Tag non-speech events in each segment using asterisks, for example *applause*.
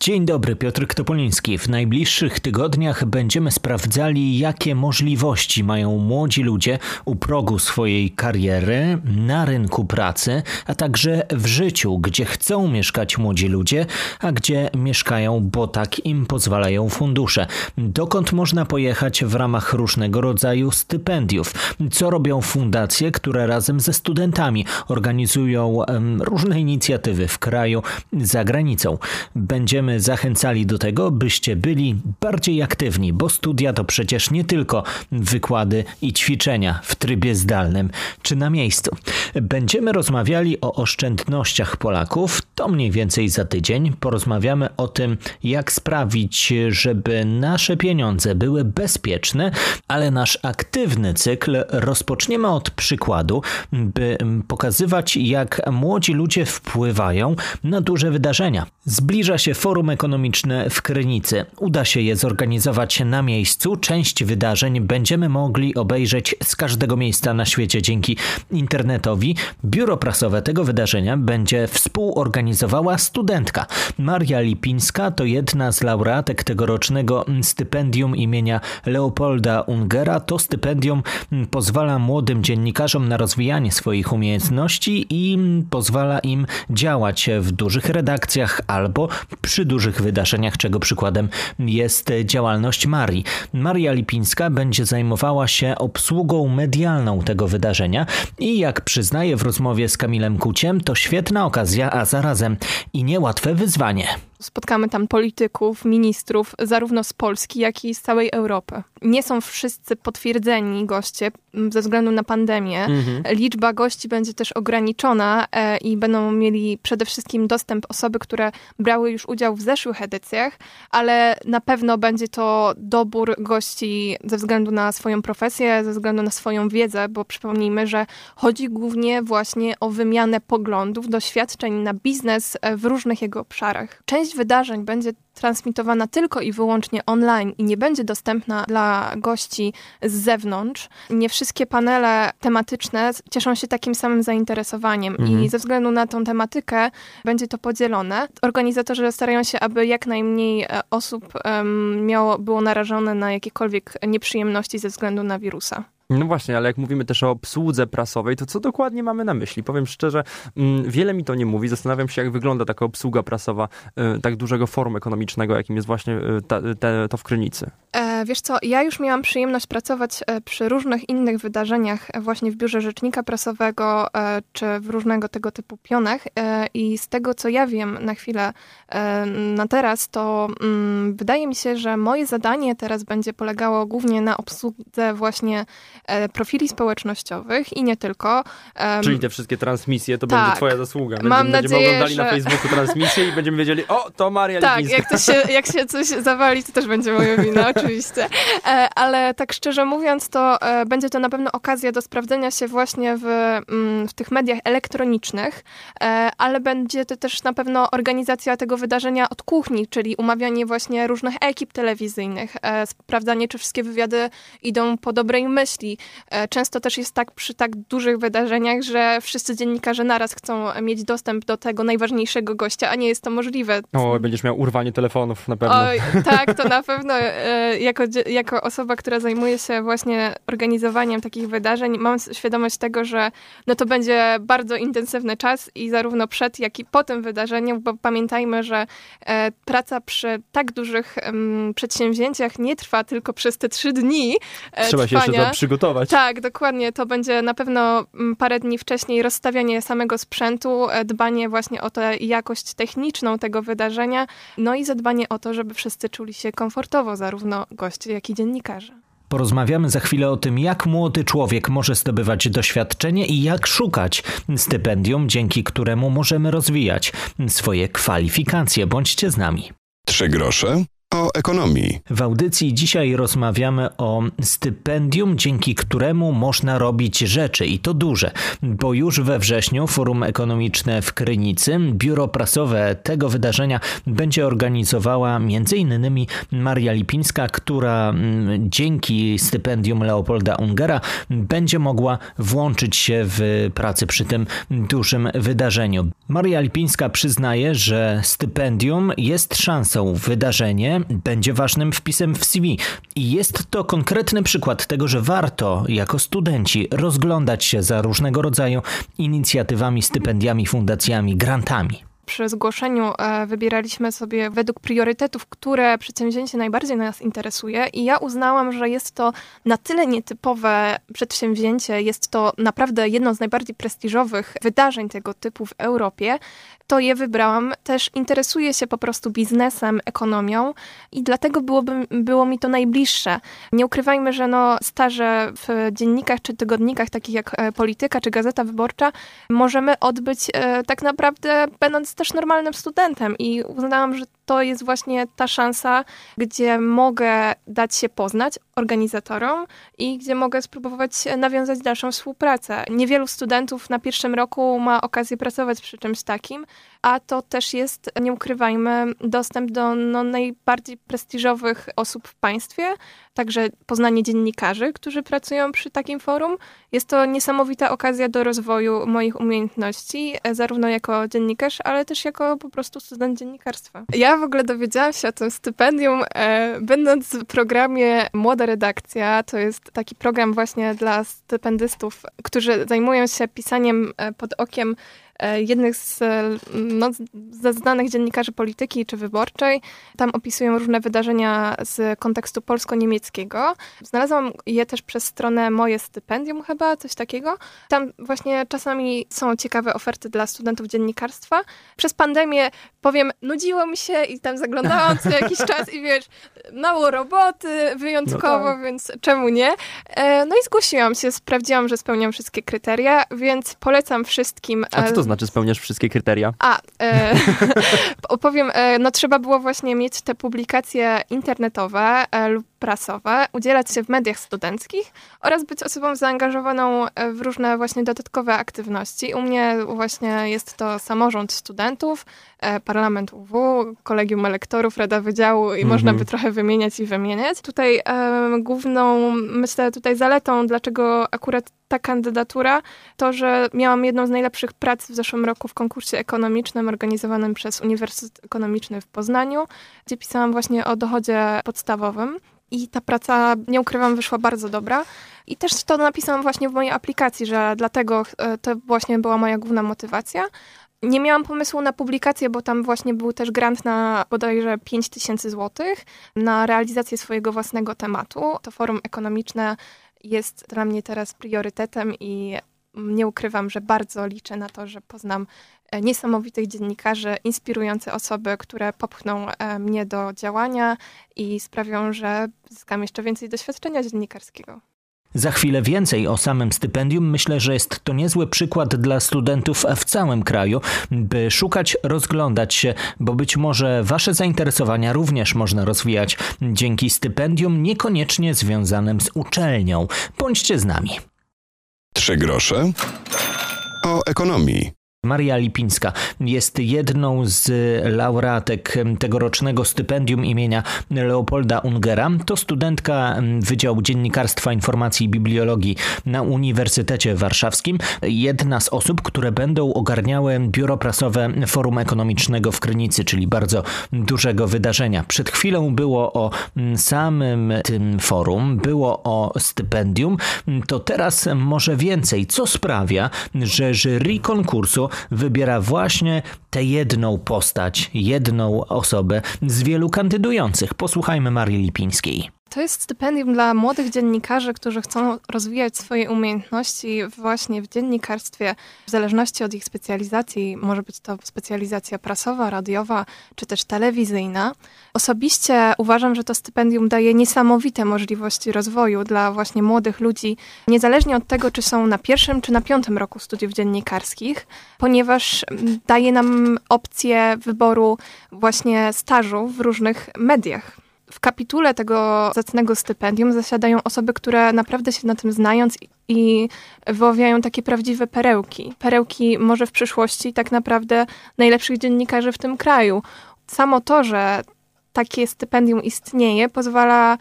Dzień dobry, Piotr Topoliński. W najbliższych tygodniach będziemy sprawdzali, jakie możliwości mają młodzi ludzie u progu swojej kariery, na rynku pracy, a także w życiu, gdzie chcą mieszkać młodzi ludzie, a gdzie mieszkają, bo tak im pozwalają fundusze. Dokąd można pojechać w ramach różnego rodzaju stypendiów? Co robią fundacje, które razem ze studentami organizują różne inicjatywy w kraju, za granicą? Będziemy będziemy zachęcali do tego, byście byli bardziej aktywni, bo studia to przecież nie tylko wykłady i ćwiczenia w trybie zdalnym czy na miejscu. Będziemy rozmawiali o oszczędnościach Polaków, to mniej więcej za tydzień. Porozmawiamy o tym, jak sprawić, żeby nasze pieniądze były bezpieczne, ale nasz aktywny cykl rozpoczniemy od przykładu, by pokazywać, jak młodzi ludzie wpływają na duże wydarzenia. Zbliża się forum Ekonomiczne w Krynicy. Uda się je zorganizować na miejscu. Część wydarzeń będziemy mogli obejrzeć z każdego miejsca na świecie dzięki internetowi. Biuro prasowe tego wydarzenia będzie współorganizowała studentka. Maria Lipińska to jedna z laureatek tegorocznego stypendium imienia Leopolda Ungera. To stypendium pozwala młodym dziennikarzom na rozwijanie swoich umiejętności i pozwala im działać w dużych redakcjach albo przy dużych wydarzeniach, czego przykładem jest działalność Marii. Maria Lipińska będzie zajmowała się obsługą medialną tego wydarzenia i jak przyznaje w rozmowie z Kamilem Kuciem, to świetna okazja, a zarazem i niełatwe wyzwanie. Spotkamy tam polityków, ministrów, zarówno z Polski, jak i z całej Europy. Nie są wszyscy potwierdzeni goście ze względu na pandemię. Mhm. Liczba gości będzie też ograniczona e, i będą mieli przede wszystkim dostęp osoby, które brały już udział w zeszłych edycjach, ale na pewno będzie to dobór gości ze względu na swoją profesję, ze względu na swoją wiedzę, bo przypomnijmy, że chodzi głównie właśnie o wymianę poglądów, doświadczeń na biznes e, w różnych jego obszarach. Część część wydarzeń będzie transmitowana tylko i wyłącznie online i nie będzie dostępna dla gości z zewnątrz. Nie wszystkie panele tematyczne cieszą się takim samym zainteresowaniem mhm. i ze względu na tą tematykę będzie to podzielone. Organizatorzy starają się, aby jak najmniej e, osób um, miało, było narażone na jakiekolwiek nieprzyjemności ze względu na wirusa. No właśnie, ale jak mówimy też o obsłudze prasowej, to co dokładnie mamy na myśli? Powiem szczerze, mm, wiele mi to nie mówi. Zastanawiam się, jak wygląda taka obsługa prasowa y, tak dużego forum ekonomicznego, jakim jest właśnie y, ta, te, to w Krynicy. E, wiesz co, ja już miałam przyjemność pracować e, przy różnych innych wydarzeniach e, właśnie w biurze rzecznika prasowego czy w różnego tego typu pionach i z tego, co ja wiem na chwilę, na teraz, to mm, wydaje mi się, że moje zadanie teraz będzie polegało głównie na obsłudze właśnie E, profili społecznościowych i nie tylko. Czyli te wszystkie transmisje to tak. będzie twoja zasługa. Będziemy, Mam będziemy nadzieję, oglądali że... na Facebooku transmisję i będziemy wiedzieli, o, to Maria Tak, jak, to się, jak się coś zawali, to też będzie moja wina, *laughs* oczywiście. E, ale tak szczerze mówiąc, to e, będzie to na pewno okazja do sprawdzenia się właśnie w, mm, w tych mediach elektronicznych, ale będzie to też na pewno organizacja tego wydarzenia od kuchni, czyli umawianie właśnie różnych ekip telewizyjnych, sprawdzanie, czy wszystkie wywiady idą po dobrej myśli, E, często też jest tak przy tak dużych wydarzeniach, że wszyscy dziennikarze naraz chcą mieć dostęp do tego najważniejszego gościa, a nie jest to możliwe. O, będziesz miał urwanie telefonów na pewno. Oj, tak, to na pewno e, jako, jako osoba, która zajmuje się właśnie organizowaniem takich wydarzeń, mam świadomość tego, że no to będzie bardzo intensywny czas i zarówno przed, jak i po tym wydarzeniu, bo pamiętajmy, że e, praca przy tak dużych przedsięwzięciach nie trwa tylko przez te trzy dni Trzeba trwania. się jeszcze to przygotować. Tak, dokładnie. To będzie na pewno parę dni wcześniej rozstawianie samego sprzętu, e, dbanie właśnie o tę jakość techniczną tego wydarzenia, no i zadbanie o to, żeby wszyscy czuli się komfortowo, zarówno goście, jak i dziennikarze. Porozmawiamy za chwilę o tym, jak młody człowiek może zdobywać doświadczenie i jak szukać stypendium, dzięki któremu możemy rozwijać swoje kwalifikacje. Bądźcie z nami. Trzy grosze o ekonomii. W audycji dzisiaj rozmawiamy o stypendium, dzięki któremu można robić rzeczy i to duże, bo już we wrześniu Forum Ekonomiczne w Krynicy, biuro prasowe tego wydarzenia będzie organizowała m.in. Maria Lipińska, która mm, dzięki stypendium Leopolda Ungera będzie mogła włączyć się w pracę przy tym dużym wydarzeniu. Maria Lipińska przyznaje, że stypendium jest szansą wydarzenie będzie ważnym wpisem w CV. I jest to konkretny przykład tego, że warto jako studenci rozglądać się za różnego rodzaju inicjatywami, stypendiami, fundacjami, grantami przy zgłoszeniu e, wybieraliśmy sobie według priorytetów, które przedsięwzięcie najbardziej nas interesuje i ja uznałam, że jest to na tyle nietypowe przedsięwzięcie, jest to naprawdę jedno z najbardziej prestiżowych wydarzeń tego typu w Europie, to je wybrałam. Też interesuję się po prostu biznesem, ekonomią i dlatego byłoby, było mi to najbliższe. Nie ukrywajmy, że no staże w dziennikach czy tygodnikach takich jak e, Polityka czy Gazeta Wyborcza możemy odbyć e, tak naprawdę będąc też normalnym studentem i uznałam, że to jest właśnie ta szansa, gdzie mogę dać się poznać organizatorom i gdzie mogę spróbować nawiązać dalszą współpracę. Niewielu studentów na pierwszym roku ma okazję pracować przy czymś takim, a to też jest, nie ukrywajmy, dostęp do no, najbardziej prestiżowych osób w państwie, także poznanie dziennikarzy, którzy pracują przy takim forum. Jest to niesamowita okazja do rozwoju moich umiejętności, e, zarówno jako dziennikarz, ale też jako po prostu student dziennikarstwa. Ja w ogóle dowiedziałam się o tym stypendium, e, będąc w programie Młoda Redakcja. To jest taki program właśnie dla stypendystów, którzy zajmują się pisaniem e, pod okiem jednych z, e, no, ze znanych dziennikarzy polityki czy wyborczej. Tam opisują różne wydarzenia z kontekstu polsko-niemieckiego. Znalazłam je też przez stronę Moje Stypendium chyba, coś takiego. Tam właśnie czasami są ciekawe oferty dla studentów dziennikarstwa. Przez pandemię, powiem, nudziło mi się i tam zaglądałam co jakiś *laughs* czas i wiesz, mało roboty, wyjątkowo, no tak. więc czemu nie? E, no i zgłosiłam się, sprawdziłam, że spełniam wszystkie kryteria, więc polecam wszystkim. A co to znaczy spełniasz wszystkie kryteria? A, e, *laughs* opowiem, e, no trzeba było właśnie mieć te publikacje internetowe e, lub prasowe, udzielać się w mediach studenckich oraz być osobą zaangażowaną e, w różne właśnie dodatkowe aktywności. U mnie właśnie jest to samorząd studentów, e, parlament UW, kolegium elektorów, rada wydziału i -hmm. można by trochę wymieniać i wymieniać. Tutaj e, główną, myślę, tutaj zaletą, dlaczego akurat ta kandydatura, to, że miałam jedną z najlepszych prac w zeszłym roku w konkursie ekonomicznym organizowanym przez Uniwersytet Ekonomiczny w Poznaniu, gdzie pisałam właśnie o dochodzie podstawowym. I ta praca, nie ukrywam, wyszła bardzo dobra. I też to napisałam właśnie w mojej aplikacji, że dlatego e, to właśnie była moja główna motywacja. Nie miałam pomysłu na publikację, bo tam właśnie był też grant na bodajże 5 tysięcy złotych na realizację swojego własnego tematu. To forum ekonomiczne jest dla mnie teraz priorytetem i nie ukrywam, że bardzo liczę na to, że poznam e, niesamowitych dziennikarzy, inspirujące osoby, które popchną e, mnie do działania i sprawią, że zyskam jeszcze więcej doświadczenia dziennikarskiego. Za chwilę więcej o samym stypendium. Myślę, że jest to niezły przykład dla studentów w całym kraju, by szukać, rozglądać się, bo być może wasze zainteresowania również można rozwijać dzięki stypendium niekoniecznie związanym z uczelnią. Bądźcie z nami. Trzy grosze o ekonomii. Maria Lipińska jest jedną z laureatek tegorocznego stypendium imienia Leopolda Ungera. To studentka Wydziału Dziennikarstwa, Informacji i Bibliologii na Uniwersytecie Warszawskim. Jedna z osób, które będą ogarniały biuro prasowe Forum Ekonomicznego w Krynicy, czyli bardzo dużego wydarzenia. Przed chwilą było o samym tym forum, było o stypendium. To teraz może więcej. Co sprawia, że jury konkursu wybiera właśnie tę jedną postać, jedną osobę z wielu kandydujących. Posłuchajmy Marii Lipińskiej. To jest stypendium dla młodych dziennikarzy, którzy chcą rozwijać swoje umiejętności właśnie w dziennikarstwie, w zależności od ich specjalizacji. Może być to specjalizacja prasowa, radiowa czy też telewizyjna. Osobiście uważam, że to stypendium daje niesamowite możliwości rozwoju dla właśnie młodych ludzi, niezależnie od tego, czy są na pierwszym czy na piątym roku studiów dziennikarskich, ponieważ daje nam opcję wyboru właśnie stażu w różnych mediach w kapitule tego zacnego stypendium zasiadają osoby, które naprawdę się na tym znają i wyławiają takie prawdziwe perełki. Perełki może w przyszłości tak naprawdę najlepszych dziennikarzy w tym kraju. Samo to, że takie stypendium istnieje, pozwala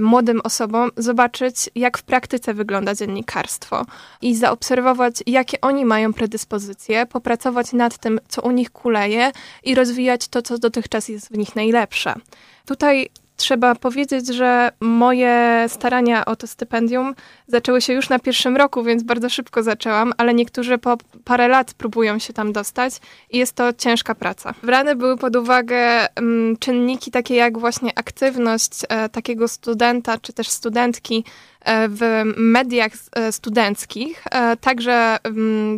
młodym osobom zobaczyć, jak w praktyce wygląda dziennikarstwo i zaobserwować, jakie oni mają predyspozycje, popracować nad tym, co u nich kuleje i rozwijać to, co dotychczas jest w nich najlepsze. Tutaj Trzeba powiedzieć, że moje starania o to stypendium zaczęły się już na pierwszym roku, więc bardzo szybko zaczęłam, ale niektórzy po parę lat próbują się tam dostać i jest to ciężka praca. Brane były pod uwagę um, czynniki takie jak właśnie aktywność e, takiego studenta czy też studentki w mediach e, studenckich, e, także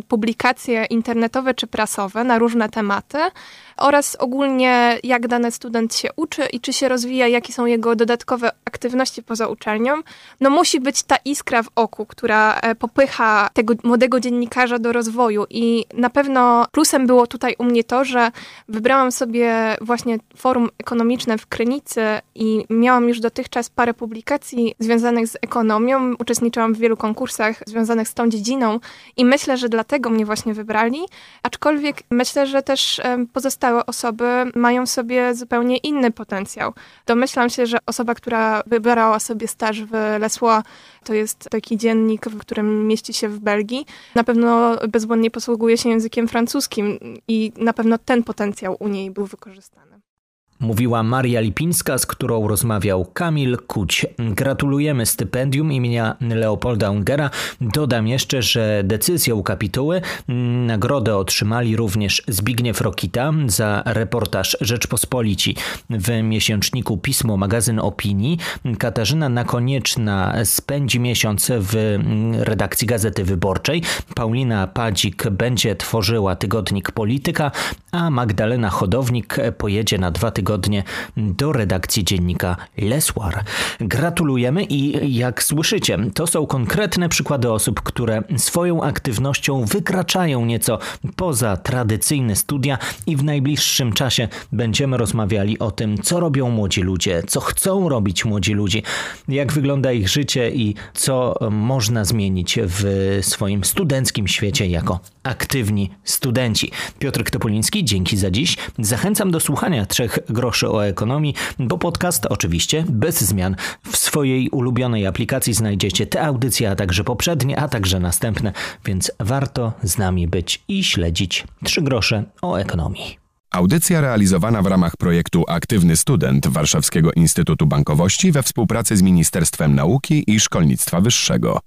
publikacje internetowe czy prasowe na różne tematy oraz ogólnie jak dany student się uczy i czy się rozwija, jakie są jego dodatkowe aktywności poza uczelnią. No musi być ta iskra w oku, która e, popycha tego młodego dziennikarza do rozwoju i na pewno plusem było tutaj u mnie to, że wybrałam sobie właśnie forum ekonomiczne w Krynicy i miałam już dotychczas parę publikacji związanych z ekonomią, uczestniczyłam w wielu konkursach związanych z tą dziedziną i myślę, że dlatego mnie właśnie wybrali, aczkolwiek myślę, że też pozostałe osoby mają sobie zupełnie inny potencjał. Domyślam się, że osoba, która wybrała sobie staż w Lesła, to jest taki dziennik, w którym mieści się w Belgii, na pewno bezbłędnie posługuje się językiem francuskim i na pewno ten potencjał u niej był wykorzystany. Mówiła Maria Lipińska, z którą rozmawiał Kamil Kuć. Gratulujemy stypendium imienia Leopolda Ungera. Dodam jeszcze, że decyzją kapituły nagrodę otrzymali również Zbigniew Rokita za reportaż Rzeczpospolici w miesięczniku Pismo Magazyn Opinii. Katarzyna Nakonieczna spędzi miesiąc w redakcji Gazety Wyborczej. Paulina Padzik będzie tworzyła tygodnik Polityka, a Magdalena Chodownik pojedzie na dwa tygodnie tygodnie do redakcji dziennika Leswar. Gratulujemy i jak słyszycie, to są konkretne przykłady osób, które swoją aktywnością wykraczają nieco poza tradycyjne studia i w najbliższym czasie będziemy rozmawiali o tym, co robią młodzi ludzie, co chcą robić młodzi ludzie, jak wygląda ich życie i co można zmienić w swoim studenckim świecie jako aktywni studenci. Piotr Topoliński, dzięki za dziś. Zachęcam do słuchania trzech groszy o ekonomii, bo podcast oczywiście bez zmian w swojej ulubionej aplikacji znajdziecie te audycje, a także poprzednie, a także następne, więc warto z nami być i śledzić trzy grosze o ekonomii. Audycja realizowana w ramach projektu Aktywny Student Warszawskiego Instytutu Bankowości we współpracy z Ministerstwem Nauki i Szkolnictwa Wyższego.